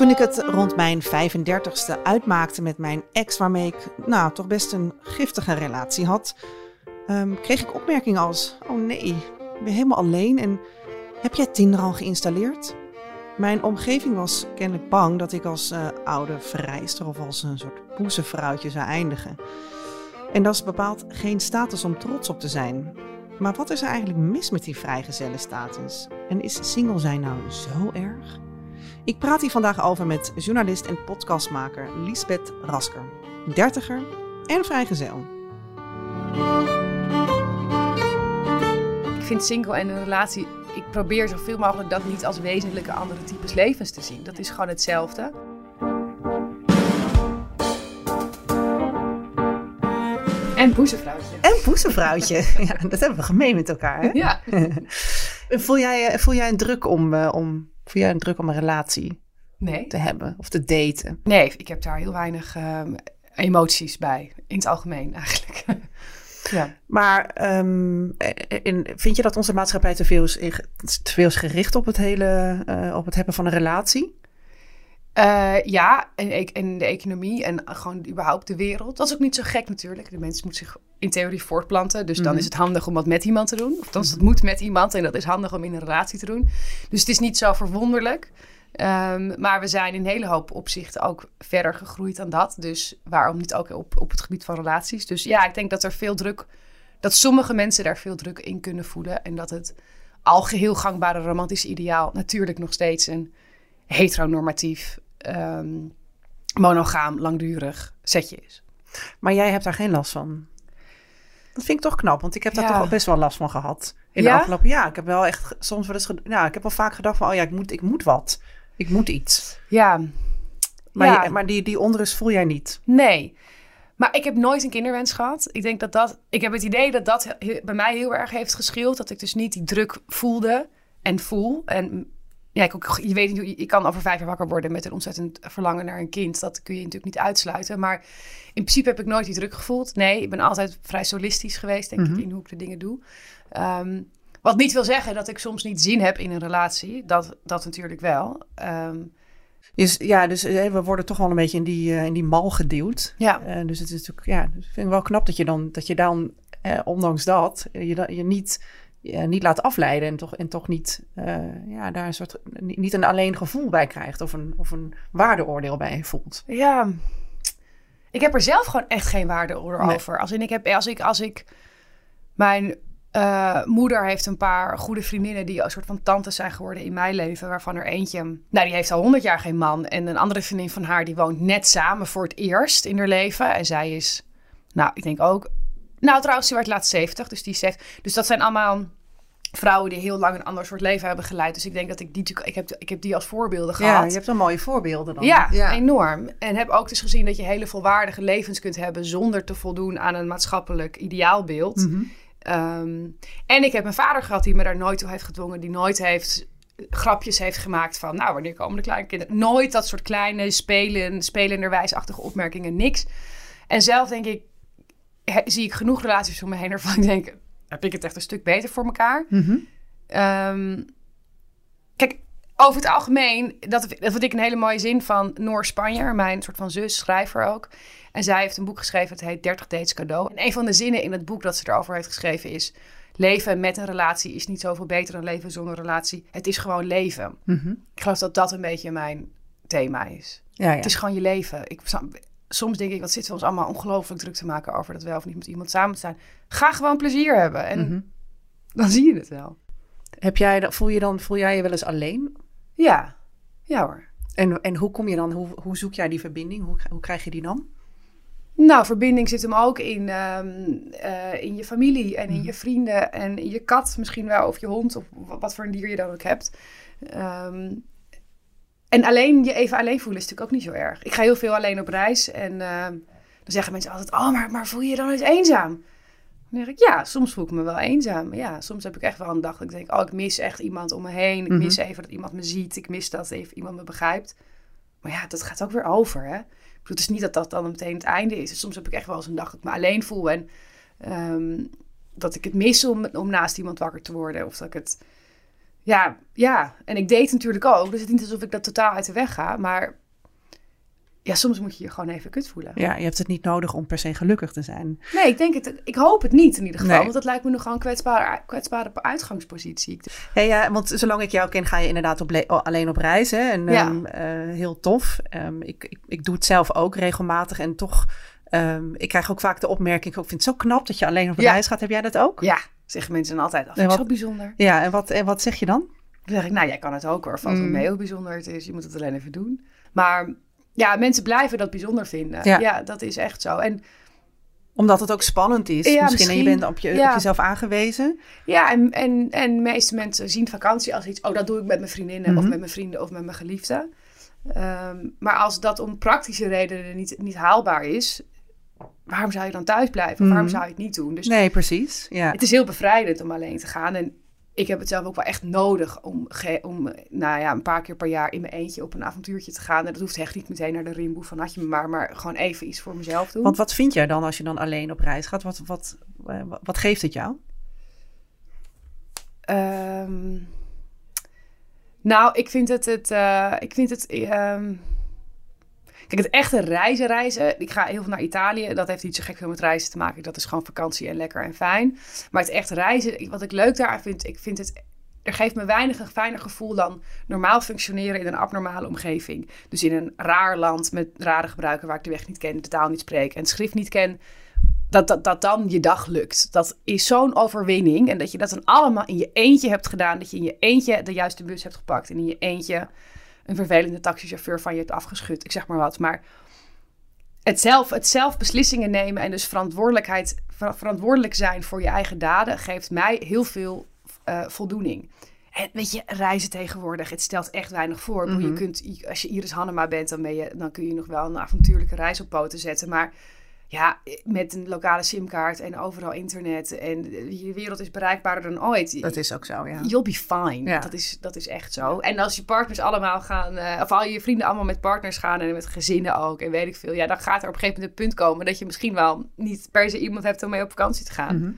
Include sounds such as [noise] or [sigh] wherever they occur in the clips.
Toen ik het rond mijn 35ste uitmaakte met mijn ex, waarmee ik nou toch best een giftige relatie had, ehm, kreeg ik opmerkingen als: Oh nee, ik ben helemaal alleen en heb jij Tinder al geïnstalleerd? Mijn omgeving was kennelijk bang dat ik als uh, oude vrijster of als een soort poezenvrouwtje zou eindigen. En dat is bepaald geen status om trots op te zijn. Maar wat is er eigenlijk mis met die vrijgezellenstatus? En is single zijn nou zo erg? Ik praat hier vandaag over met journalist en podcastmaker Lisbeth Rasker, dertiger en vrijgezel. Ik vind single en een relatie, ik probeer zoveel mogelijk dat niet als wezenlijke andere types levens te zien. Dat is gewoon hetzelfde. En poesenvrouwtje. En poesenvrouwtje. [laughs] ja, dat hebben we gemeen met elkaar. Hè? Ja. [laughs] voel, jij, voel jij een druk om, uh, om, voel jij een druk om een relatie nee. te hebben of te daten? Nee, ik heb daar heel weinig uh, emoties bij. In het algemeen eigenlijk. [laughs] ja. Maar um, in, vind je dat onze maatschappij te veel is, te veel is gericht op het hele, uh, op het hebben van een relatie? Uh, ja, en, en, de economie en gewoon überhaupt de wereld. Dat is ook niet zo gek natuurlijk. De mens moet zich in theorie voortplanten. Dus dan Mhm. is het handig om wat met iemand te doen. Of althans, het moet met iemand en dat is handig om in een relatie te doen. Dus het is niet zo verwonderlijk. Um, maar we zijn in een hele hoop opzichten ook verder gegroeid dan dat. Dus waarom niet ook op, op het gebied van relaties? Dus ja, ik denk dat er veel druk... dat sommige mensen daar veel druk in kunnen voelen. En dat het algeheel gangbare romantische ideaal... natuurlijk nog steeds een heteronormatief, um, monogaam, langdurig setje is. Maar jij hebt daar geen last van? Dat vind ik toch knap, want ik heb daar Ja. toch best wel last van gehad. In Ja? de afgelopen jaar. Ik heb wel echt soms wel eens... ged- Nou, ik heb wel vaak gedacht van, oh ja, ik moet, ik moet wat. Ik moet iets. Ja, Maar, Ja. je- maar die, die onrust voel jij niet. nee. Maar ik heb nooit een kinderwens gehad. Ik denk dat dat... Ik heb het idee dat dat bij mij heel erg heeft geschild. Dat ik dus niet die druk voelde en voel. En ja, ik ook, je weet niet, je kan over vijf jaar wakker worden met een ontzettend verlangen naar een kind. Dat kun je natuurlijk niet uitsluiten. Maar in principe heb ik nooit die druk gevoeld. Nee, ik ben altijd vrij solistisch geweest, denk Mhm. ik, in hoe ik de dingen doe. Ehm, wat niet wil zeggen dat ik soms niet zin heb in een relatie. Dat, dat natuurlijk wel. Ehm, Dus, ja, dus eh, we worden toch wel een beetje in die, eh, in die mal geduwd. ja, Eh, dus het is natuurlijk, ja, dus ik vind het wel knap dat je dan, dat je dan, eh, ondanks dat, je, je niet, eh, niet laat afleiden en toch, en toch niet, eh, ja, daar een soort, niet een alleen gevoel bij krijgt of een, of een waardeoordeel bij voelt. Ja, ik heb er zelf gewoon echt geen waardeoordeel Nee. over. Als in, ik heb, als ik, als ik, mijn eh, moeder heeft een paar goede vriendinnen die een soort van tantes zijn geworden in mijn leven, waarvan er eentje, nou die heeft al honderd jaar geen man en een andere vriendin van haar die woont net samen voor het eerst in haar leven en zij is, nou ik denk ook, nou trouwens die werd laatst 70, dus die zegt, dus dat zijn allemaal vrouwen die heel lang een ander soort leven hebben geleid. Dus ik denk dat ik die, ik heb, ik heb die als voorbeelden gehad. Ja, je hebt wel mooie voorbeelden dan. Ja, enorm. En heb ook dus gezien dat je hele volwaardige levens kunt hebben zonder te voldoen aan een maatschappelijk ideaalbeeld. Mhm. Ehm, en ik heb een vader gehad die me daar nooit toe heeft gedwongen, die nooit heeft grapjes heeft gemaakt van, nou, wanneer komen de kleine kinderen? Nooit dat soort kleine spelen, spelenderwijsachtige opmerkingen, niks. En zelf denk ik, he- zie ik genoeg relaties om me heen waarvan ik denk, heb ik het echt een stuk beter voor elkaar? Mhm. Ehm, kijk, over het algemeen, dat, dat vond ik een hele mooie zin van Noor Spanjer, mijn soort van zus, schrijver ook. En zij heeft een boek geschreven, het heet 30 Dates Cadeau. En een van de zinnen in het boek dat ze erover heeft geschreven is... Leven met een relatie is niet zoveel beter dan leven zonder relatie. Het is gewoon leven. Mhm. Ik geloof dat dat een beetje mijn thema is. Ja, ja. Het is gewoon je leven. Ik, soms denk ik, wat zitten we ons allemaal ongelooflijk druk te maken over dat wel of niet met iemand samen te zijn. Ga gewoon plezier hebben en Mhm. dan zie je het wel. Heb jij, voel, je dan, voel jij je wel eens alleen? Ja, ja hoor. En, en hoe kom je dan, hoe, hoe zoek jij die verbinding? Hoe, hoe krijg je die dan? Nou, verbinding zit hem ook in, ehm, eh, in je familie en Mhm. in je vrienden en in je kat misschien wel, of je hond, of wa- wat voor een dier je dan ook hebt. Ehm, en alleen je even alleen voelen is natuurlijk ook niet zo erg. Ik ga heel veel alleen op reis en ehm, dan zeggen mensen altijd, oh, maar, maar voel je je dan eens eenzaam? Dan zeg ik, ja, soms voel ik me wel eenzaam. Ja, soms heb ik echt wel een dag dat ik denk, oh, ik mis echt iemand om me heen. Ik Mhm. mis even dat iemand me ziet. Ik mis dat even iemand me begrijpt. Maar ja, dat gaat ook weer over, hè. Ik bedoel, het is niet dat dat dan meteen het einde is. Dus soms heb ik echt wel eens een dag dat ik me alleen voel. En ehm, dat ik het mis om, om naast iemand wakker te worden. Of dat ik het ja, ja, en ik deed natuurlijk ook. Dus het is niet alsof ik dat totaal uit de weg ga. Maar ja, soms moet je je gewoon even kut voelen. Ja, je hebt het niet nodig om per se gelukkig te zijn. Nee, ik denk het. Ik hoop het niet in ieder geval. Nee. Want dat lijkt me nog gewoon een kwetsbare, kwetsbare uitgangspositie. Hey, ja, want zolang ik jou ken, ga je inderdaad op oh, alleen op reis. Hè? En Ja. ehm, eh, heel tof. Ehm, ik, ik, ik doe het zelf ook regelmatig. En toch, ehm, ik krijg ook vaak de opmerking: ik vind het zo knap dat je alleen op Ja. reis gaat. Heb jij dat ook? Ja, zeggen mensen dan altijd. Dat zo bijzonder. Ja, en wat, en wat zeg je dan? Dan zeg ik, nou, jij kan het ook hoor. Valt Mm. mee hoe bijzonder het is. Je moet het alleen even doen. Maar ja, mensen blijven dat bijzonder vinden. Ja. Ja, dat is echt zo. En Omdat het ook spannend is. Ja, misschien. En je misschien. bent op, je, Ja. op jezelf aangewezen. ja, en, en, en de meeste mensen zien vakantie als iets... Oh, dat doe ik met mijn vriendinnen of Mhm. met mijn vrienden of met mijn geliefde. Ehm, maar als dat om praktische redenen niet, niet haalbaar is... Waarom zou je dan thuis blijven? Of waarom Mhm. zou je het niet doen? Dus Nee, precies. Ja. Het is heel bevrijdend om alleen te gaan. En ik heb het zelf ook wel echt nodig om, om nou ja, een paar keer per jaar in mijn eentje op een avontuurtje te gaan. En dat hoeft echt niet meteen naar de rimboe van had je me maar, maar gewoon even iets voor mezelf doen. Want wat vind jij dan als je dan alleen op reis gaat? Wat, wat, eh, wat, wat geeft het jou? Ehm, nou, ik vind het, het, eh, ik vind het, ehm, kijk, het echte reizen, reizen. Ik ga heel veel naar Italië. Dat heeft niet zo gek veel met reizen te maken. Dat is gewoon vakantie en lekker en fijn. Maar het echt reizen, wat ik leuk daar vind, ik vind het, er geeft me weinig een fijner gevoel dan normaal functioneren in een abnormale omgeving. Dus in een raar land met rare gebruiken waar ik de weg niet ken, de taal niet spreek en het schrift niet ken dat, dat, dat dan je dag lukt. Dat is zo'n overwinning. En dat je dat dan allemaal in je eentje hebt gedaan. Dat je in je eentje de juiste bus hebt gepakt. En in je eentje een vervelende taxichauffeur van je hebt afgeschud. Ik zeg maar wat. Maar het zelf, het zelf beslissingen nemen en dus verantwoordelijkheid, ver- verantwoordelijk zijn voor je eigen daden geeft mij heel veel eh, voldoening. En weet je, reizen tegenwoordig, het stelt echt weinig voor. Bedoel, Mhm. Je kunt, als je Iris Hannema bent, dan, ben je, dan kun je nog wel een avontuurlijke reis op poten zetten. Maar ja, met een lokale simkaart en overal internet en je wereld is bereikbaarder dan ooit. Dat is ook zo, ja. You'll be fine. Ja. Dat, is, dat is echt zo. En als je partners allemaal gaan, eh, of al je vrienden allemaal met partners gaan en met gezinnen ook en weet ik veel, ja, dan gaat er op een gegeven moment een punt komen dat je misschien wel niet per se iemand hebt om mee op vakantie te gaan. Mhm.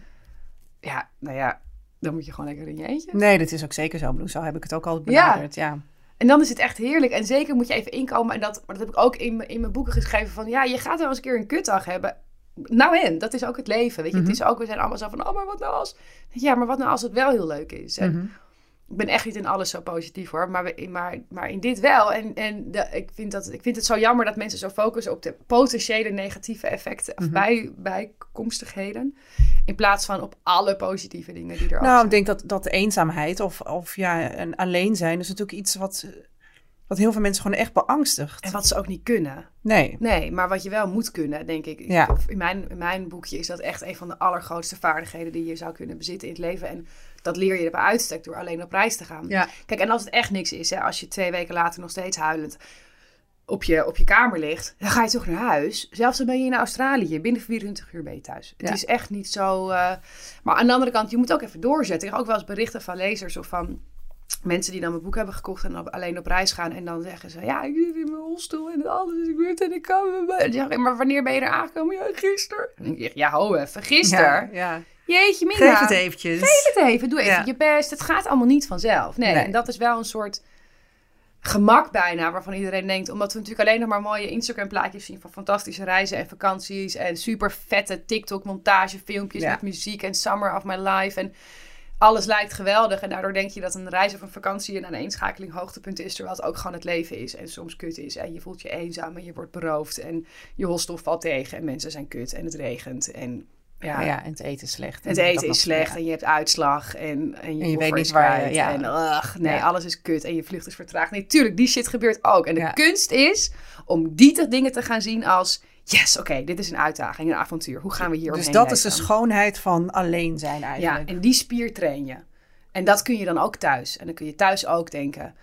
Ja, nou ja, dan moet je gewoon lekker in je eentje. Nee, dat is ook zeker zo. Bedoel, Zo heb ik het ook al Ja. benaderd. Ja. En dan is het echt heerlijk. En zeker moet je even inkomen. En dat, maar dat heb ik ook in, mijn- in mijn boeken geschreven. Van ja, je gaat wel eens een keer een kutdag hebben. Nou en, dat is ook het leven. Weet je, Mhm. het is ook, we zijn allemaal zo van, oh, maar wat nou als... Ja, maar wat nou als het wel heel leuk is? En Mhm. Ik ben echt niet in alles zo positief hoor, maar, we- maar, maar in dit wel. En, en de, ik, vind dat, ik vind het zo jammer dat mensen zo focussen op de potentiële negatieve effecten of Mhm. bij, bijkomstigheden. In plaats van op alle positieve dingen die er Nou, zijn. ik denk dat, dat de eenzaamheid of, of ja, een alleen zijn is natuurlijk iets wat, wat heel veel mensen gewoon echt beangstigt. En wat ze ook niet kunnen. Nee. Nee, maar wat je wel moet kunnen, denk ik. Ja. In, mijn, in mijn boekje is dat echt een van de allergrootste vaardigheden die je zou kunnen bezitten in het leven. En dat leer je bij uitstek door alleen op reis te gaan. Ja. Kijk, en als het echt niks is, hè, als je twee weken later nog steeds huilend op je, op je kamer ligt, dan ga je toch naar huis. Zelfs dan ben je in Australië, binnen 24 uur ben je thuis. Het Ja. is echt niet zo... eh, Maar aan de andere kant, je moet ook even doorzetten. Ik heb ook wel eens berichten van lezers of van mensen die dan mijn boek hebben gekocht en op- alleen op reis gaan. En dan zeggen ze, ja, ik zit in mijn rolstoel en alles is goed en ik kan... En zeg ik, maar wanneer ben je er aangekomen? Ja, gisteren. En ik, ja, ho even, gisteren? Ja, ja. Jeetje, Mina. Geef het eventjes. Geef het even, doe even Ja. je best. Het gaat allemaal niet vanzelf. Nee, Nee. en dat is wel een soort gemak bijna, waarvan iedereen denkt, omdat we natuurlijk alleen nog maar mooie Instagram plaatjes zien van fantastische reizen en vakanties en super vette TikTok montagefilmpjes Ja. met muziek en Summer of My Life en alles lijkt geweldig en daardoor denk je dat een reis of een vakantie een aaneenschakeling hoogtepunt is, terwijl het ook gewoon het leven is en soms kut is en je voelt je eenzaam en je wordt beroofd en je hostel valt tegen en mensen zijn kut en het regent en ja, Ja, ja, en het eten is slecht. het En eten dat is slecht ja. en je hebt uitslag en, en je, En je weet niet waar je- ja. En ugh, nee, alles is kut en je vlucht is vertraagd. Nee, tuurlijk, die shit gebeurt ook. En de kunst is om die te- dingen te gaan zien als... Yes, oké, dit is een uitdaging, een avontuur. Hoe gaan we hier Dus dat is de schoonheid van alleen zijn Ja, eigenlijk. en die spier train je. En dat kun je dan ook thuis. En dan kun je thuis ook denken...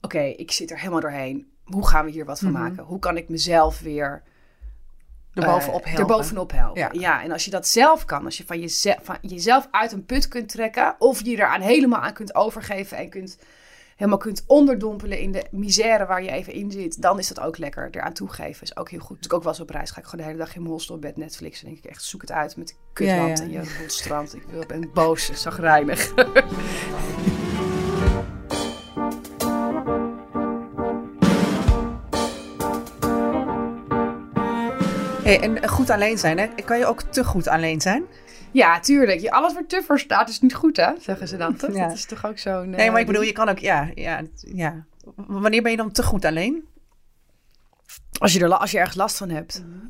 Oké, ik zit er helemaal doorheen. Hoe gaan we hier wat van Mhm. maken? Hoe kan ik mezelf weer er bovenop eh, helpen. erbovenop helpen. Ja. Ja. en als je dat zelf kan, als je van, jeze- van jezelf uit een put kunt trekken, of je eraan helemaal aan kunt overgeven en kunt, helemaal kunt onderdompelen in de misère waar je even in zit, dan is dat ook lekker. Eraan toegeven is ook heel goed. Dus ik ook wel eens op reis ga ik gewoon de hele dag in mijn hostel bed Netflix en denk ik echt zoek het uit met kutland ja, en je strand. Ik ben boos, zagrijnig. [laughs] Hey, en goed alleen zijn, hè? Kan je ook te goed alleen zijn? Ja, tuurlijk. Je, alles wat te verstaat is niet goed, hè? Zeggen ze dan, toch? Ja. Dat is toch ook zo'n... Nee, maar ik eh, bedoel, je kan ook, ja, ja, ja. Wanneer ben je dan te goed alleen? Als je, er, als je ergens last van hebt. Mhm.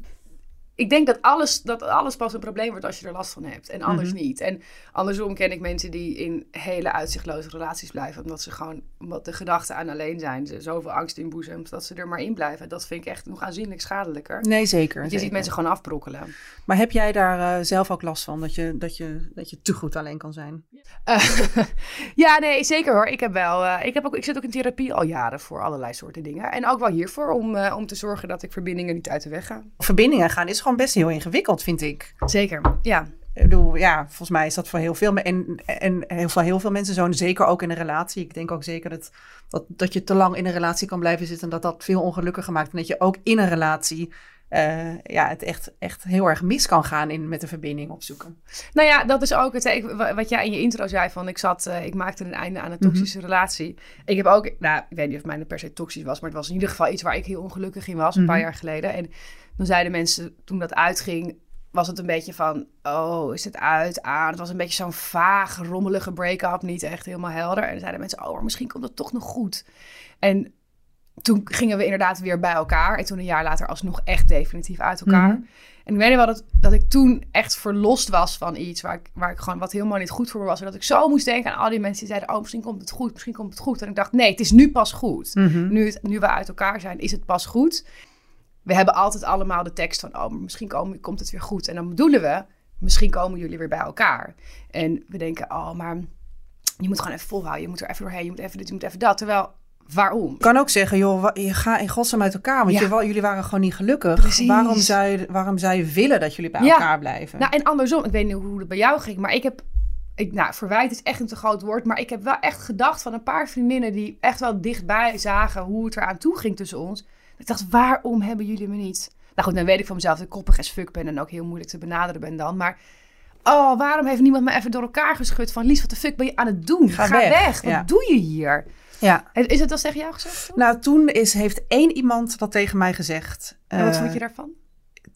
Ik denk dat alles, dat alles pas een probleem wordt als je er last van hebt. En anders Mhm. niet. En andersom ken ik mensen die in hele uitzichtloze relaties blijven. Omdat ze gewoon, omdat de gedachte aan alleen zijn, ze zoveel angst inboezemt, dat ze er maar in blijven. Dat vind ik echt nog aanzienlijk schadelijker. Nee, zeker. Want je ziet mensen gewoon afbrokkelen. Maar heb jij daar eh, zelf ook last van? Dat je, dat, je, dat je te goed alleen kan zijn? Eh, [laughs] ja, nee, zeker hoor. Ik heb wel. eh, ik, heb ook, ik zit ook in therapie al jaren voor allerlei soorten dingen. En ook wel hiervoor om, om te zorgen dat ik verbindingen niet uit de weg ga. Verbindingen gaan is gewoon best heel ingewikkeld, vind ik. Zeker. Ja. Ik bedoel, ja, volgens mij is dat voor heel veel en, en heel, veel, heel veel mensen zo. Zeker ook in een relatie. Ik denk ook zeker dat, dat, dat je te lang in een relatie kan blijven zitten. En dat dat veel ongelukkiger maakt. En dat je ook in een relatie eh, ja, het echt, echt heel erg mis kan gaan in, met de verbinding opzoeken. Nou ja, dat is ook het. Ik, wat jij in je intro zei van ik zat, eh, ik maakte een einde aan een toxische relatie. Ik heb ook, nou, ik weet niet of mijn per se toxisch was, maar het was in ieder geval iets waar ik heel ongelukkig in was een paar Mhm. jaar geleden. En dan zeiden mensen toen dat uitging, was het een beetje van, oh, is het uit, aan? Het was een beetje zo'n vaag, rommelige break-up, niet echt helemaal helder. En dan zeiden mensen, oh, maar misschien komt het toch nog goed. En toen gingen we inderdaad weer bij elkaar. En toen een jaar later alsnog echt definitief uit elkaar. Mhm. En ik weet nog wel dat, dat ik toen echt verlost was van iets waar ik, waar ik gewoon wat helemaal niet goed voor me was. En dat ik zo moest denken aan al die mensen die zeiden: Oh, misschien komt het goed, misschien komt het goed. En ik dacht: Nee, het is nu pas goed. Mhm. Nu, het, nu we uit elkaar zijn, is het pas goed. We hebben altijd allemaal de tekst van: Oh, maar misschien komen, komt het weer goed. En dan bedoelen we: Misschien komen jullie weer bij elkaar. En we denken: Oh, maar je moet gewoon even volhouden. Je moet er even doorheen. Je moet even dit, je moet even dat. Terwijl, waarom? Ik kan ook zeggen, joh, je gaat in godsnaam uit elkaar. Want Ja. je, wa- jullie waren gewoon niet gelukkig. Precies. Waarom zou, je, waarom willen dat jullie bij Ja. elkaar blijven? Nou, en andersom, ik weet niet hoe het bij jou ging, maar ik heb. Ik, nou, verwijt is echt een te groot woord, maar ik heb wel echt gedacht van een paar vriendinnen die echt wel dichtbij zagen hoe het eraan toe ging tussen ons. Ik dacht, waarom hebben jullie me niet? Nou goed, dan weet ik van mezelf dat ik koppig as fuck ben en ook heel moeilijk te benaderen ben dan. Maar, oh, waarom heeft niemand me even door elkaar geschud van, Lies, wat de fuck ben je aan het doen? Ga weg. Wat Ja. doe je hier? ja. Is het wel tegen jou gezegd? Nou, toen is, heeft één iemand dat tegen mij gezegd. en wat Eh, vond je daarvan?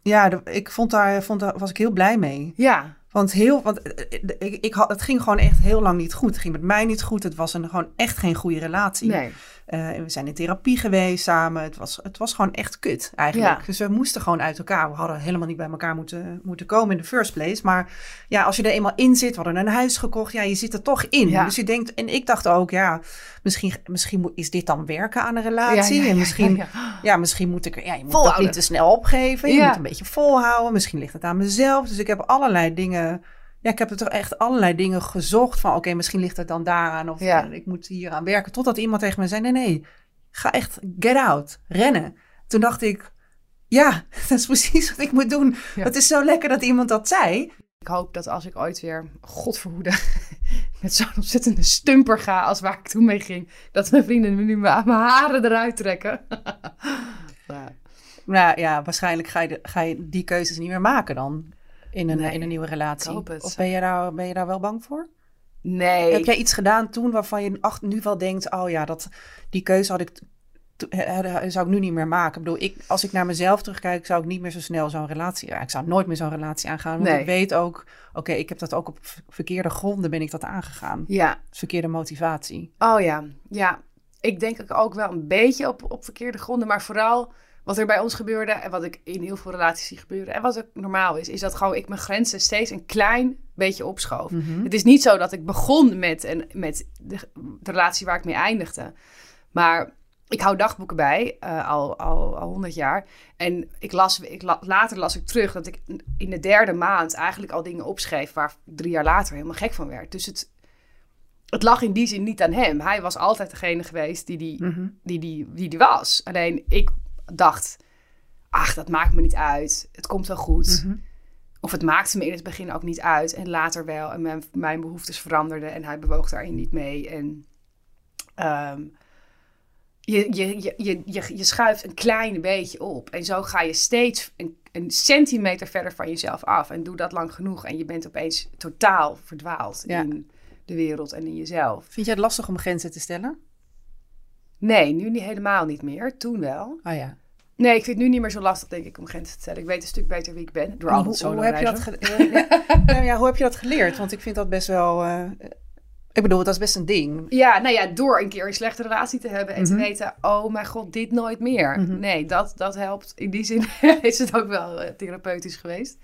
Ja, de- ik vond daar, vond daar was ik heel blij mee. Ja, Want, heel, want eh, eh, ik, ik had, het ging gewoon echt heel lang niet goed. Het ging met mij niet goed. Het was een, gewoon echt geen goede relatie. nee. Eh, we zijn in therapie geweest samen. Het was, het was gewoon echt kut eigenlijk. Ja. Dus we moesten gewoon uit elkaar. We hadden helemaal niet bij elkaar moeten, moeten komen in de first place. Maar ja, als je er eenmaal in zit, we hadden een huis gekocht. Ja, je zit er toch in. Ja. Dus je denkt, en ik dacht ook, ja, misschien, misschien is dit dan werken aan een relatie. Ja, en misschien, ja, misschien moet ik, er- ja, je moet dat niet te snel opgeven. Je moet een beetje volhouden. Misschien ligt het aan mezelf. Dus ik heb allerlei dingen. Ja, ik heb er toch echt allerlei dingen gezocht van, oké, misschien ligt het dan daaraan of Ja. eh, ik moet hier aan werken. Totdat iemand tegen me zei, nee, nee, ga echt get out, rennen. Toen dacht ik, ja, [laughs] dat is precies wat ik moet doen. Ja. Het is zo lekker dat iemand dat zei. Ik hoop dat als ik ooit weer, God verhoede, [laughs] met zo'n ontzettende stumper ga als waar ik toen mee ging, dat mijn vrienden me nu mijn mijn haren eruit trekken. [laughs] Ja. Nou ja, waarschijnlijk ga je, de- ga je die keuzes niet meer maken dan in een, Nee, in een nieuwe relatie. Of ben je, daar, ben je daar wel bang voor? Nee. Heb jij iets gedaan toen waarvan je nu wel denkt, oh ja, dat, die keuze had ik, zou ik nu niet meer maken. Ik bedoel, ik, als ik naar mezelf terugkijk, zou ik niet meer zo snel zo'n relatie, ja, ik zou nooit meer zo'n relatie aangaan. Want Nee. ik weet ook, oké, ik heb dat ook op verkeerde gronden ben ik dat aangegaan. Ja. Verkeerde motivatie. Oh ja. Ja. Ik denk ook- ook wel een beetje op, op verkeerde gronden, maar vooral wat er bij ons gebeurde en wat ik in heel veel relaties zie gebeuren en wat ook normaal is, is dat gewoon ik mijn grenzen steeds een klein beetje opschoof. Mhm. Het is niet zo dat ik begon met, een, met de, de relatie waar ik mee eindigde. Maar ik hou dagboeken bij, eh, al, al, al 100 jaar. En ik las, ik la- later las ik terug dat ik in de derde maand eigenlijk al dingen opschreef... waar drie jaar later helemaal gek van werd. Dus het, het lag in die zin niet aan hem. Hij was altijd degene geweest die die, Mhm. die, die, die, die was. Alleen ik dacht, ach, dat maakt me niet uit. Het komt wel goed. Mhm. Of het maakte me in het begin ook niet uit. En later wel. En mijn, mijn behoeftes veranderden. En hij bewoog daarin niet mee. En ehm, je, je, je, je, je, je schuift een klein beetje op. En zo ga je steeds een, een centimeter verder van jezelf af. En doe dat lang genoeg. En je bent opeens totaal verdwaald Ja. in de wereld en in jezelf. Vind jij het lastig om grenzen te stellen? Nee, nu niet helemaal niet meer. Toen wel. Oh ja. Nee, ik vind het nu niet meer zo lastig, denk ik, om grenzen te stellen. Ik weet een stuk beter wie ik ben. Door En altijd hoe, heb je dat ge- ja, [laughs] ja, hoe heb je dat geleerd? Want ik vind dat best wel... eh, ik bedoel, dat is best een ding. Ja, nou ja, door een keer een slechte relatie te hebben en te Mhm. weten, oh mijn god, dit nooit meer. Mhm. Nee, dat, dat helpt. In die zin [laughs] is het ook wel eh, therapeutisch geweest.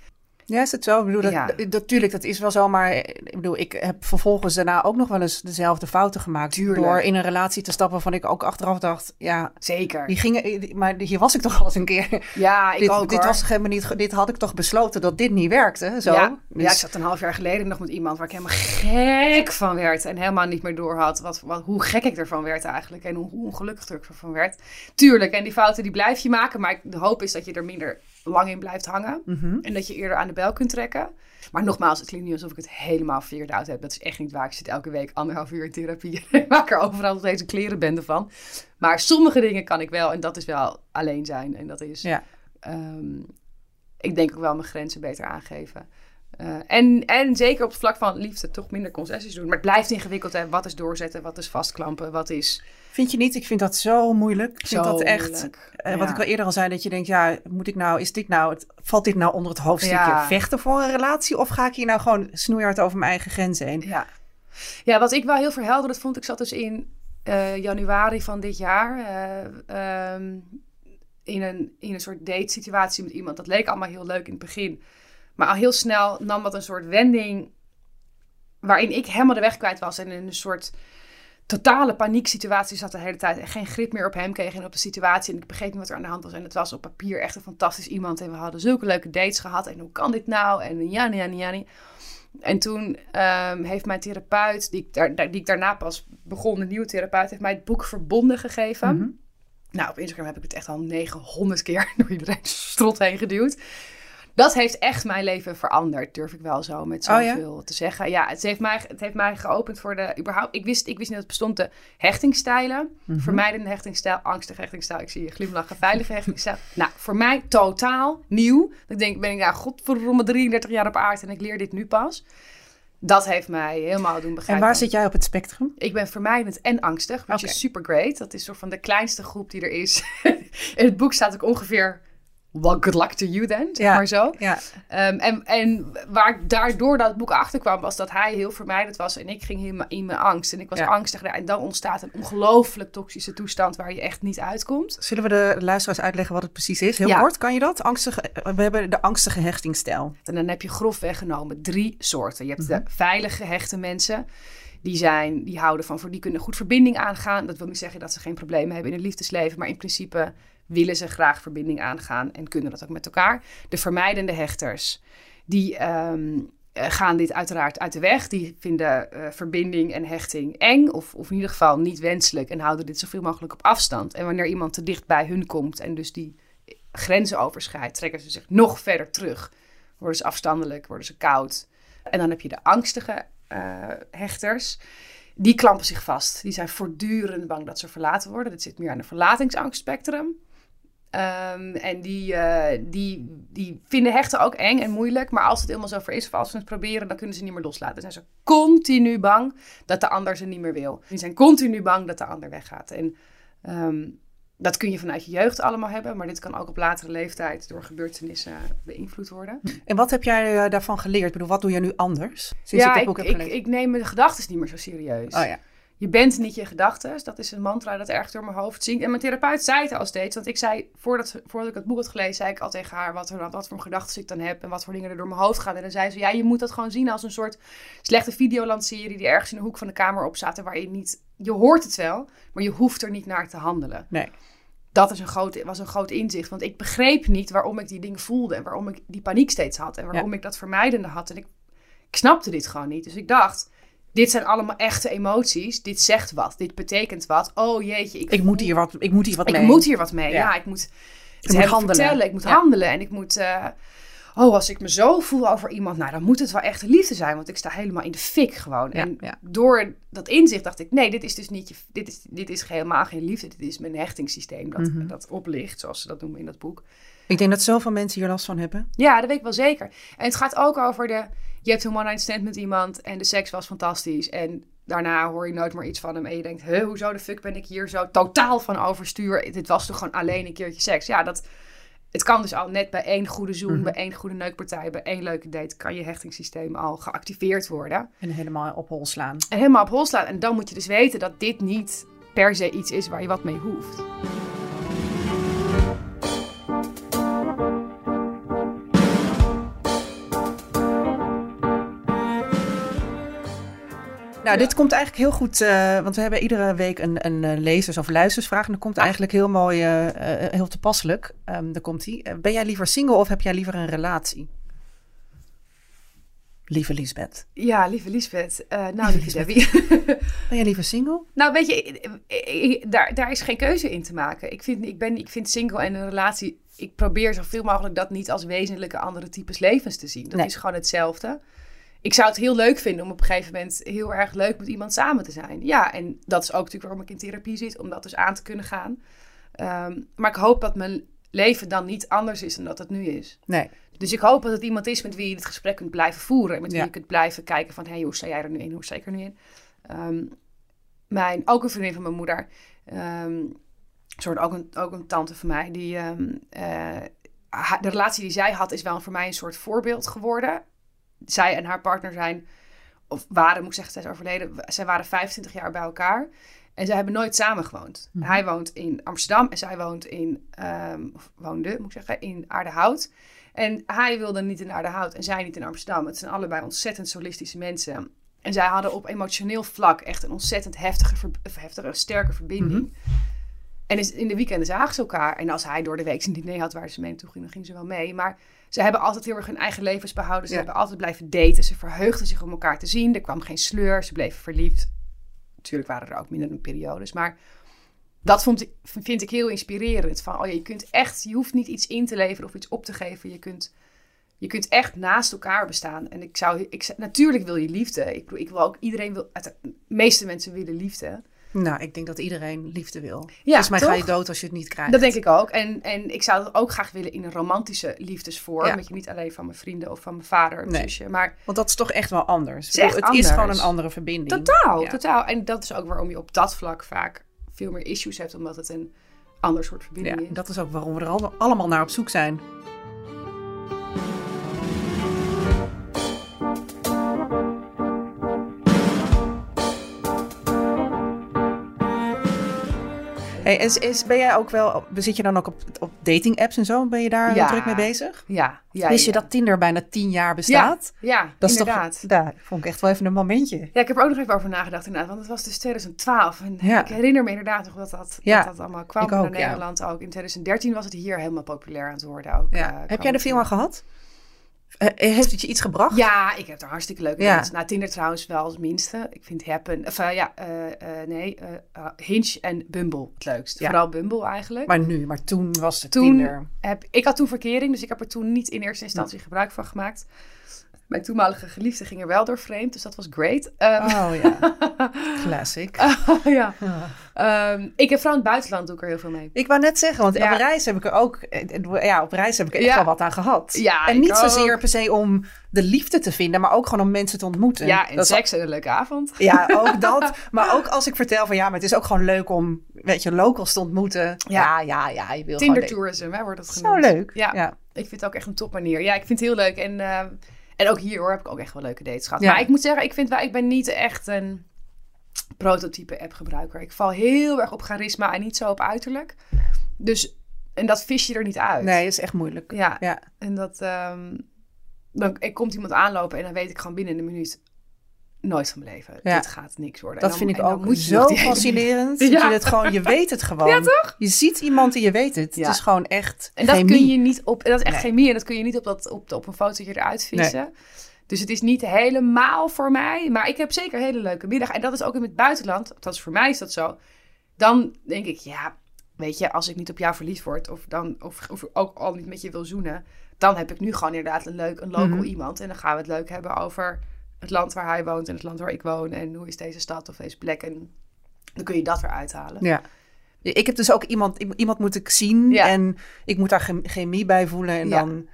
Ja, is het zo? Ik bedoel, dat, Ja. dat- natuurlijk, dat is wel zo, maar eh, ik bedoel, ik heb vervolgens daarna ook nog wel eens dezelfde fouten gemaakt. Tuurlijk. Door in een relatie te stappen waarvan ik ook achteraf dacht, ja, Zeker. die gingen, eh, maar hier was ik toch al eens een keer. Ja, [laughs] ik dit, ook dit hoor. was helemaal niet, dit had ik toch besloten dat dit niet werkte, zo. Ja, Dus- ja, ik zat een half jaar geleden nog met iemand waar ik helemaal gek van werd. En helemaal niet meer door had wat, wat, hoe gek ik ervan werd eigenlijk. En hoe, hoe ongelukkig ik ervan werd. Tuurlijk, en die fouten die blijf je maken. Maar de hoop is dat je er minder lang in blijft hangen. Mhm. En dat je eerder aan de bel kunt trekken. Maar nogmaals, het klinkt niet alsof ik het helemaal figured out heb. Dat is echt niet waar. Ik zit elke week anderhalf uur in therapie. [laughs] Ik maak er overal nog steeds een klerenbende van. Maar sommige dingen kan ik wel. En dat is wel alleen zijn. En dat is... Ja. ehm, ik denk ook wel mijn grenzen beter aangeven. Eh, en, en zeker op het vlak van liefde toch minder concessies doen. Maar het blijft ingewikkeld. Hè? Wat is doorzetten? Wat is vastklampen? Wat is Vind je niet? Ik vind dat zo moeilijk. Ik vind dat echt, moeilijk. eh, wat ik al eerder al zei, dat je denkt, ja, moet ik nou, is dit nou, het, valt dit nou onder het hoofdstukje Ja. vechten voor een relatie? Of ga ik hier nou gewoon snoeihard over mijn eigen grenzen heen? Ja. ja, wat ik wel heel verhelderend vond, ik zat dus in eh, januari van dit jaar eh, ehm, in, een, in een soort date situatie met iemand. Dat leek allemaal heel leuk in het begin. Maar al heel snel nam dat een soort wending waarin ik helemaal de weg kwijt was en in een soort totale panieksituatie zat de hele tijd en geen grip meer op hem kreeg en op de situatie. En ik begreep niet wat er aan de hand was. En het was op papier echt een fantastisch iemand. En we hadden zulke leuke dates gehad. En hoe kan dit nou? En jani, jani, jani. En toen ehm, heeft mijn therapeut, die ik, daar, daar- die ik daarna pas begon, een nieuwe therapeut, heeft mij het boek Verbonden gegeven. Mhm. Nou, op Instagram heb ik het echt al 900 keer [laughs] door iedereen [laughs] strot heen geduwd. Dat heeft echt mijn leven veranderd, durf ik wel zo met Oh ja? zoveel te zeggen. Ja, het heeft, mij, het heeft mij geopend voor de... Überhaupt, ik, wist, ik wist niet dat het bestond de hechtingstijlen. Mhm. Vermijdende hechtingstijl, angstige hechtingstijl. Ik zie je glimlachen, veilige hechtingstijl. [laughs] nou, voor mij totaal nieuw. Ik denk, ben ik nou godverdomme 33 jaar op aarde en ik leer dit nu pas. Dat heeft mij helemaal doen begrijpen. En waar zit jij op het spectrum? Ik ben vermijdend en angstig, which is super great. Dat is soort van de kleinste groep die er is. [laughs] In het boek staat ook ongeveer, well, good luck to you then, zeg Ja. maar zo. Ja, Ehm, en, en waar ik daardoor dat boek achter kwam, was dat hij heel vermijdend was en ik ging helemaal in mijn angst. En ik was Ja. angstig en dan ontstaat een ongelooflijk toxische toestand waar je echt niet uitkomt. zullen we de luisteraars uitleggen wat het precies is? Heel kort, kan je dat? Angstige, we hebben de angstige hechtingstijl. En dan heb je grof weggenomen drie soorten. Je hebt Mhm. de veilig gehechte mensen. Die, zijn, die houden van, voor die kunnen goed verbinding aangaan. Dat wil niet zeggen dat ze geen problemen hebben in het liefdesleven. Maar in principe willen ze graag verbinding aangaan en kunnen dat ook met elkaar. De vermijdende hechters, die ehm, eh, gaan dit uiteraard uit de weg. Die vinden eh, verbinding en hechting eng of, of in ieder geval niet wenselijk. En houden dit zoveel mogelijk op afstand. En wanneer iemand te dicht bij hun komt en dus die grenzen overschrijdt, trekken ze zich nog verder terug worden ze afstandelijk, worden ze koud. En dan heb je de angstige eh, hechters. Die klampen zich vast. Die zijn voortdurend bang dat ze verlaten worden. Dat zit meer aan de verlatingsangstspectrum. Ehm, en die, eh, die, die vinden hechten ook eng en moeilijk. Maar als het helemaal zo ver is, of als ze het proberen, dan kunnen ze niet meer loslaten. Dan zijn ze continu bang dat de ander ze niet meer wil. Die zijn continu bang dat de ander weggaat. En ehm, dat kun je vanuit je jeugd allemaal hebben. Maar dit kan ook op latere leeftijd door gebeurtenissen beïnvloed worden. En wat heb jij eh, daarvan geleerd? Ik bedoel, wat doe jij nu anders? Sinds ja, je ik, ik, gelezen? ik neem mijn gedachten niet meer zo serieus. oh ja. Je bent niet je gedachten. Dat is een mantra dat erg door mijn hoofd zingt. En mijn therapeut zei het al steeds. Want ik zei, voordat, voordat ik het boek had gelezen, zei ik al tegen haar wat, er, wat voor gedachten ik dan heb. En wat voor dingen er door mijn hoofd gaan. En dan zei ze, ja, je moet dat gewoon zien als een soort slechte videolandserie die ergens in de hoek van de kamer op staat. En waar je niet, je hoort het wel, maar je hoeft er niet naar te handelen. Nee. Dat is een groot, was een groot inzicht. Want ik begreep niet waarom ik die dingen voelde. En waarom ik die paniek steeds had. En waarom ik dat vermijdende had. En ik, ik snapte dit gewoon niet. Dus ik dacht, dit zijn allemaal echte emoties. Dit zegt wat. Dit betekent wat. Oh jeetje. Ik, Ik moet hier wat, ik moet hier wat ik mee. moet hier wat mee. Ja. Ja, ik moet het moet handelen. vertellen. Ik moet Ja. handelen. En ik moet... eh, oh, als ik me zo voel over iemand... Nou, dan moet het wel echte liefde zijn. Want ik sta helemaal in de fik gewoon. Ja, en ja. door dat inzicht dacht ik... Nee, dit is dus niet je... Dit is, dit is helemaal geen liefde. Dit is mijn hechtingssysteem dat, Mhm. dat oplicht. Zoals ze dat noemen in dat boek. Ik denk dat zoveel mensen hier last van hebben. Ja, dat weet ik wel zeker. En het gaat ook over de... Je hebt een one-night stand met iemand en de seks was fantastisch. En daarna hoor je nooit meer iets van hem. En je denkt, huh, hoezo de fuck ben ik hier zo totaal van overstuur? Dit was toch gewoon alleen een keertje seks? Ja, dat, het kan dus al net bij één goede zoen, Mhm. bij één goede neukpartij, bij één leuke date, kan je hechtingssysteem al geactiveerd worden. En helemaal op hol slaan. En helemaal op hol slaan. En dan moet je dus weten dat dit niet per se iets is waar je wat mee hoeft. Nou, dit komt eigenlijk heel goed, eh, want we hebben iedere week een, een eh, lezers- of luistersvraag. En dat komt eigenlijk heel mooi, eh, heel toepasselijk. Ehm daar komt die. ben jij liever single of heb jij liever een relatie? Lieve Lisbeth. Ja, lieve Lisbeth. Eh, nou, lieve Debbie. [laughs] Ben jij liever single? nou, weet je, daar, daar is geen keuze in te maken. Ik vind, ik, ben, ik vind single en een relatie... Ik probeer zoveel mogelijk dat niet als wezenlijke andere types levens te zien. Dat Nee. is gewoon hetzelfde. Ik zou het heel leuk vinden om op een gegeven moment heel erg leuk met iemand samen te zijn. Ja, en dat is ook natuurlijk waarom ik in therapie zit, om dat dus aan te kunnen gaan. Ehm, maar ik hoop dat mijn leven dan niet anders is dan dat het nu is. Nee. Dus ik hoop dat het iemand is met wie je het gesprek kunt blijven voeren. Met wie Ja. je kunt blijven kijken van... hé, hey, hoe sta jij er nu in? Hoe sta ik er nu in? Ehm, mijn, ook een vriendin van mijn moeder... ehm, soort ook een, ook een tante van mij... Die, ehm, eh, de relatie die zij had is wel voor mij een soort voorbeeld geworden. Zij en haar partner zijn... of waren, moet ik zeggen, zij is overleden... zij waren 25 jaar bij elkaar... En zij hebben nooit samen gewoond. Mhm. Hij woont in Amsterdam en zij woont in, ehm, of woonde, moet ik zeggen, in Aardehout. En hij wilde niet in Aardehout en zij niet in Amsterdam. Het zijn allebei ontzettend solistische mensen. En zij hadden op emotioneel vlak echt een ontzettend heftige, heftige sterke verbinding. En is- in de weekenden zagen ze elkaar. En als hij door de week een diner had waar ze mee naartoe gingen, dan gingen ze wel mee. Maar ze hebben altijd heel erg hun eigen levens behouden. Ze Ja. hebben altijd blijven daten. Ze verheugden zich om elkaar te zien. Er kwam geen sleur. Ze bleven verliefd. Natuurlijk waren er ook minder periodes. Maar dat vond ik, vind ik heel inspirerend. Van, oh ja, je kunt echt, je hoeft niet iets in te leveren of iets op te geven. Je kunt, je kunt echt naast elkaar bestaan. En ik zou, ik, natuurlijk wil je liefde. Ik, ik wil ook, iedereen wil, de meeste mensen willen liefde. Nou, ik denk dat iedereen liefde wil. Ja, Volgens mij ga je dood als je het niet krijgt. Dat denk ik ook. En, en ik zou dat ook graag willen in een romantische liefdesvorm. Ja. Weet je, niet alleen van mijn vrienden of van mijn vader of Nee. zusje. Maar Want dat is toch echt wel anders. Het is echt het is gewoon een andere verbinding. totaal, Ja. totaal. En dat is ook waarom je op dat vlak vaak veel meer issues hebt. Omdat het een ander soort verbinding Ja, is. dat is ook waarom we er al- allemaal naar op zoek zijn. Hey, is, is, ben jij ook wel, zit je dan ook op, op dating apps en zo? Ben je daar Ja. druk mee bezig? Ja, ja. Wist je ja. dat Tinder bijna tien jaar bestaat? Ja, dat is inderdaad. toch, daar vond ik echt wel even een momentje. Ja, ik heb er ook nog even over nagedacht inderdaad. Want het was dus 2012. En ik herinner me inderdaad nog dat dat, dat, dat allemaal kwam ja. Nederland ook. In 2013 was het hier helemaal populair aan het worden ook. Ja. eh, Heb jij de film al gehad? Eh, heeft het je iets gebracht? Ja, ik heb er hartstikke leuke Ja. mensen. Nou, Tinder trouwens wel als minste. Ik vind Happen, of eh, ja, eh, eh, nee, eh, eh, Hinge en Bumble het leukst. Ja. Vooral Bumble eigenlijk. Maar nu, maar toen was het Toen- Tinder. heb, ik had toen verkering, dus ik heb er toen niet in eerste instantie gebruik van gemaakt. Mijn toenmalige geliefde ging er wel door vreemd, dus dat was great. Ehm, Oh ja, [laughs] classic. ja. Ehm, ik heb vooral in het buitenland doe ik er heel veel mee. Ik wou net zeggen, want Ja. op reis heb ik er ook, eh, ja, op reis heb ik echt Ja. wel wat aan gehad. Ja, en niet zozeer per se om de liefde te vinden, maar ook gewoon om mensen te ontmoeten. Ja, en Dat seks en een leuke avond. Ja, ook dat. [laughs] Maar ook als ik vertel van ja, maar het is ook gewoon leuk om, weet je, locals te ontmoeten. Ja, ja, ja, je wil Tinder tourism, hè, wordt het Zo genoemd. leuk. Ja, Ja. ik vind het ook echt een topmanier. Ja, ik vind het heel leuk. En, ehm, en ook hier hoor, heb ik ook echt wel leuke dates gehad. Ja. Maar ik moet zeggen, ik vind wel, ik ben niet echt een prototype app gebruiker. Ik val heel erg op charisma en niet zo op uiterlijk. Dus, en dat vis je er niet uit. Nee, is echt moeilijk. Ja, Ja. en dat, ehm, dan komt iemand aanlopen en dan weet ik gewoon binnen een minuut nooit van mijn leven. Ja. Dit gaat niks worden. Dat vind ik ook moet je zo fascinerend. Ja. [laughs] Dat je, het gewoon, je weet het gewoon. [laughs] Ja, toch? Je ziet iemand en je weet het. Ja. Het is gewoon echt En dat chemie. kun je niet op. en Dat is echt Nee. chemie en dat kun je niet op, dat, op, op een fotootje eruit vissen. Dus het is niet helemaal voor mij. Maar ik heb zeker een hele leuke middag. En dat is ook in het buitenland. Dat is voor mij is dat zo. Dan denk ik, ja, weet je, als ik niet op jou verliefd word. Of, dan, of, of ook al niet met je wil zoenen. Dan heb ik nu gewoon inderdaad een leuk, een local Mhm. iemand. En dan gaan we het leuk hebben over het land waar hij woont. En het land waar ik woon. En hoe is deze stad of deze plek. En dan kun je dat eruit halen. Ja. Ik heb dus ook iemand, iemand moet ik zien Ja. en ik moet daar chem- chemie bij voelen en Ja. dan,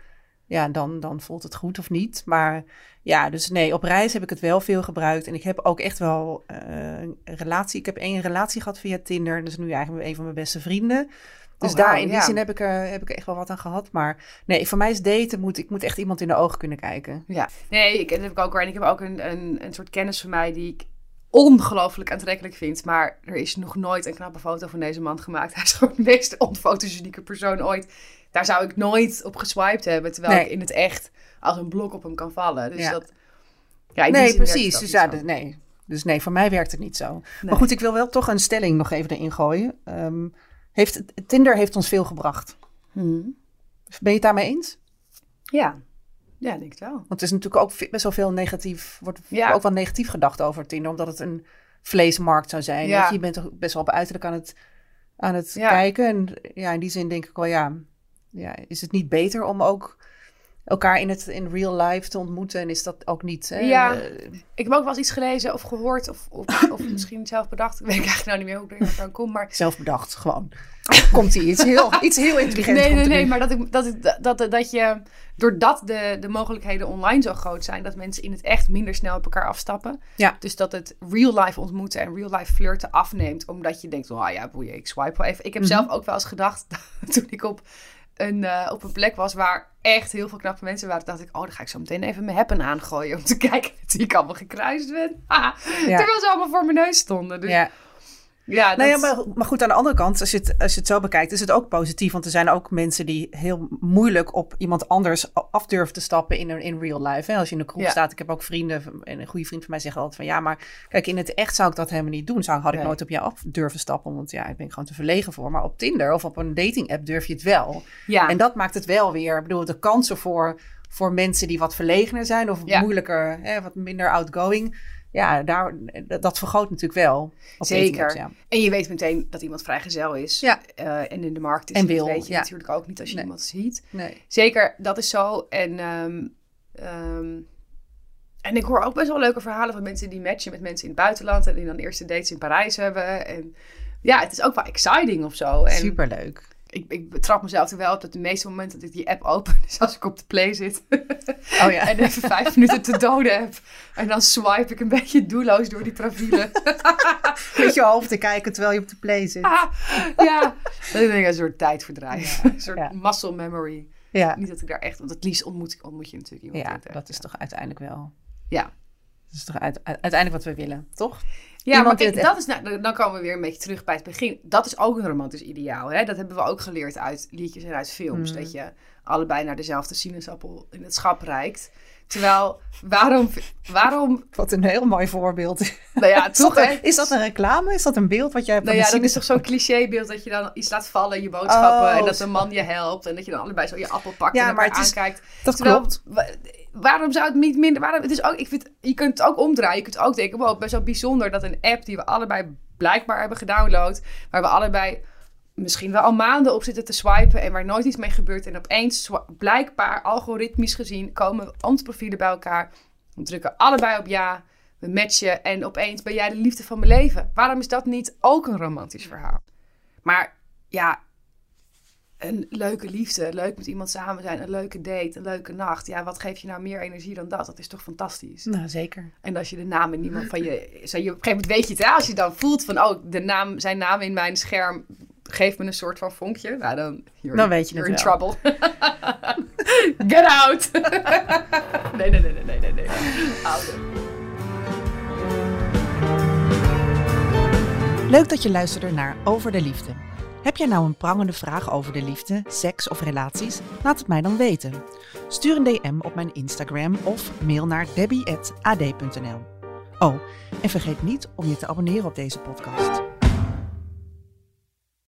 ja, dan, dan voelt het goed of niet. Maar ja, dus nee, op reis heb ik het wel veel gebruikt. En ik heb ook echt wel eh, een relatie. Ik heb één relatie gehad via Tinder. Dat is nu eigenlijk een van mijn beste vrienden. Dus Oh, daar, in die ja. zin heb ik, er, heb ik er echt wel wat aan gehad. Maar nee, voor mij is daten, moet, ik moet echt iemand in de ogen kunnen kijken. Ja, nee, ik, dat heb ik ook. En ik heb ook een, een, een soort kennis van mij die ik ongelooflijk aantrekkelijk vind. Maar er is nog nooit een knappe foto van deze man gemaakt. [laughs] Hij is gewoon de meest onfotogenieke persoon ooit. Daar zou ik nooit op geswiped hebben. Terwijl Nee. ik in het echt als een blok op hem kan vallen. Dus Ja. dat... Ja, Nee, precies. Dus niet ja, dus nee. Dus nee, voor mij werkt het niet zo. Nee. Maar goed, ik wil wel toch een stelling nog even erin gooien. Ehm, heeft, Tinder heeft ons veel gebracht. Mhm. Ben je het daarmee eens? Ja. ja, denk het wel. Want het is natuurlijk ook best wel veel negatief, wordt Ja. ook wel negatief gedacht over Tinder, omdat het een vleesmarkt zou zijn. Ja. Weet je, je bent toch best wel op uiterlijk aan het, aan het Ja. kijken. En ja, in die zin denk ik wel, ja, ja, is het niet beter om ook elkaar in het in real life te ontmoeten? En is dat ook niet? Hè? Ja. Eh, Ik heb ook wel eens iets gelezen of gehoord of, of, of [coughs] misschien zelf bedacht. Ik weet eigenlijk nou niet meer hoe ik er aan kom. Maar zelf bedacht, gewoon. [laughs] Komt ie iets heel, iets heel intelligents. Nee, nee, nee, maar dat, ik, dat, ik, dat, dat, dat je, doordat de, de mogelijkheden online zo groot zijn, dat mensen in het echt minder snel op elkaar afstappen. Ja. Dus dat het real life ontmoeten en real life flirten afneemt, omdat je denkt, oh ja, boeien, ik swipe wel even. Ik heb Mhm. zelf ook wel eens gedacht, [laughs] toen ik op een, eh, op een plek was waar echt heel veel knappe mensen waren, dacht ik, oh, dan ga ik zo meteen even mijn happen aangooien om te [laughs] kijken wie ik allemaal gekruist ben. Haha. [laughs] Ja. Terwijl ze allemaal voor mijn neus stonden. Dus ja, Ja. Nou ja, dat- maar, maar goed, aan de andere kant, als je, het, als je het zo bekijkt, is het ook positief. Want er zijn ook mensen die heel moeilijk op iemand anders af durven te stappen in, in real life. Hè? Als je in een kroeg Ja. staat, ik heb ook vrienden, en een goede vriend van mij zegt altijd van ja, maar kijk, in het echt zou ik dat helemaal niet doen. Zou, had ik Nee. nooit op jou af durven stappen, want ja, ik ben gewoon te verlegen voor. Maar op Tinder of op een dating app durf je het wel. ja. En dat maakt het wel weer, ik bedoel, de kansen voor, voor mensen die wat verlegener zijn of Ja. moeilijker, hè, wat minder outgoing. Ja, daar, dat vergroot natuurlijk wel. Zeker. ja. En je weet meteen dat iemand vrijgezel is. Ja. Eh, en in de markt is. En Dat wil, weet je ja. natuurlijk ook niet als je Nee. iemand ziet. Nee. Zeker, dat is zo. En, ehm, ehm, en ik hoor ook best wel leuke verhalen van mensen die matchen met mensen in het buitenland. En die dan eerste dates in Parijs hebben. En ja, het is ook wel exciting of zo. En Superleuk. Ik, ik betrap mezelf er wel op dat de meeste momenten dat ik die app open, is als ik op de play zit. Oh ja. en even vijf minuten te doden heb. En dan swipe ik een beetje doelloos door die profielen. [laughs] Met je hoofd te kijken terwijl je op de play zit. Ah, ja, dat is een soort tijdverdrijf. een soort ja. muscle memory. Ja, Niet dat ik daar echt... Want het liefst ontmoet, ik- ontmoet je natuurlijk iemand. ja dat is toch uiteindelijk wel. Ja, Dat is toch uit- uiteindelijk wat we willen, toch? ja Iemand maar kijk, dat is nou, dan komen we weer een beetje terug bij het begin. Dat is ook een romantisch ideaal. Hè? Dat hebben we ook geleerd uit liedjes en uit films. Mm. Dat je allebei naar dezelfde sinaasappel in het schap reikt. Terwijl, waarom... waarom Wat een heel mooi voorbeeld. nou ja, Is [laughs] dat, toch een, is dat een reclame? Is dat een beeld wat jij hebt Nou ja, dat is toch zo'n clichébeeld dat je dan iets laat vallen, je boodschappen. Oh. En dat een man je helpt. En dat je dan allebei zo je appel pakt Ja, en elkaar het is- aankijkt. Dat Terwijl, klopt. Wa- waarom zou het niet minder... Waarom, het is ook, ik vind, je kunt het ook omdraaien. Je kunt ook denken, wow, best wel bijzonder dat een app die we allebei blijkbaar hebben gedownload... waar we allebei misschien wel al maanden op zitten te swipen... en waar nooit iets mee gebeurt. En opeens, blijkbaar algoritmisch gezien, komen onze profielen bij elkaar. We drukken allebei op ja, we matchen... en opeens ben jij de liefde van mijn leven. Waarom is dat niet ook een romantisch verhaal? Maar ja, een leuke liefde, leuk met iemand samen zijn, een leuke date, een leuke nacht. Ja, wat geeft je nou meer energie dan dat? Dat is toch fantastisch? Nou, zeker. En als je de naam in iemand van je... Zo je op een gegeven moment weet je het, hè? Als je dan voelt van... Oh, de naam, zijn naam in mijn scherm geeft me een soort van vonkje. Nou, dan... You're, Dan weet je you're in wel. trouble. [laughs] Get out! [laughs] nee, nee, nee, nee, nee, nee. nee. Oude. Leuk dat je luisterde naar Over de Liefde. Heb jij nou een prangende vraag over de liefde, seks of relaties? Laat het mij dan weten. Stuur een DM op mijn Instagram of mail naar debbie.ad.nl. Oh, en vergeet niet om je te abonneren op deze podcast.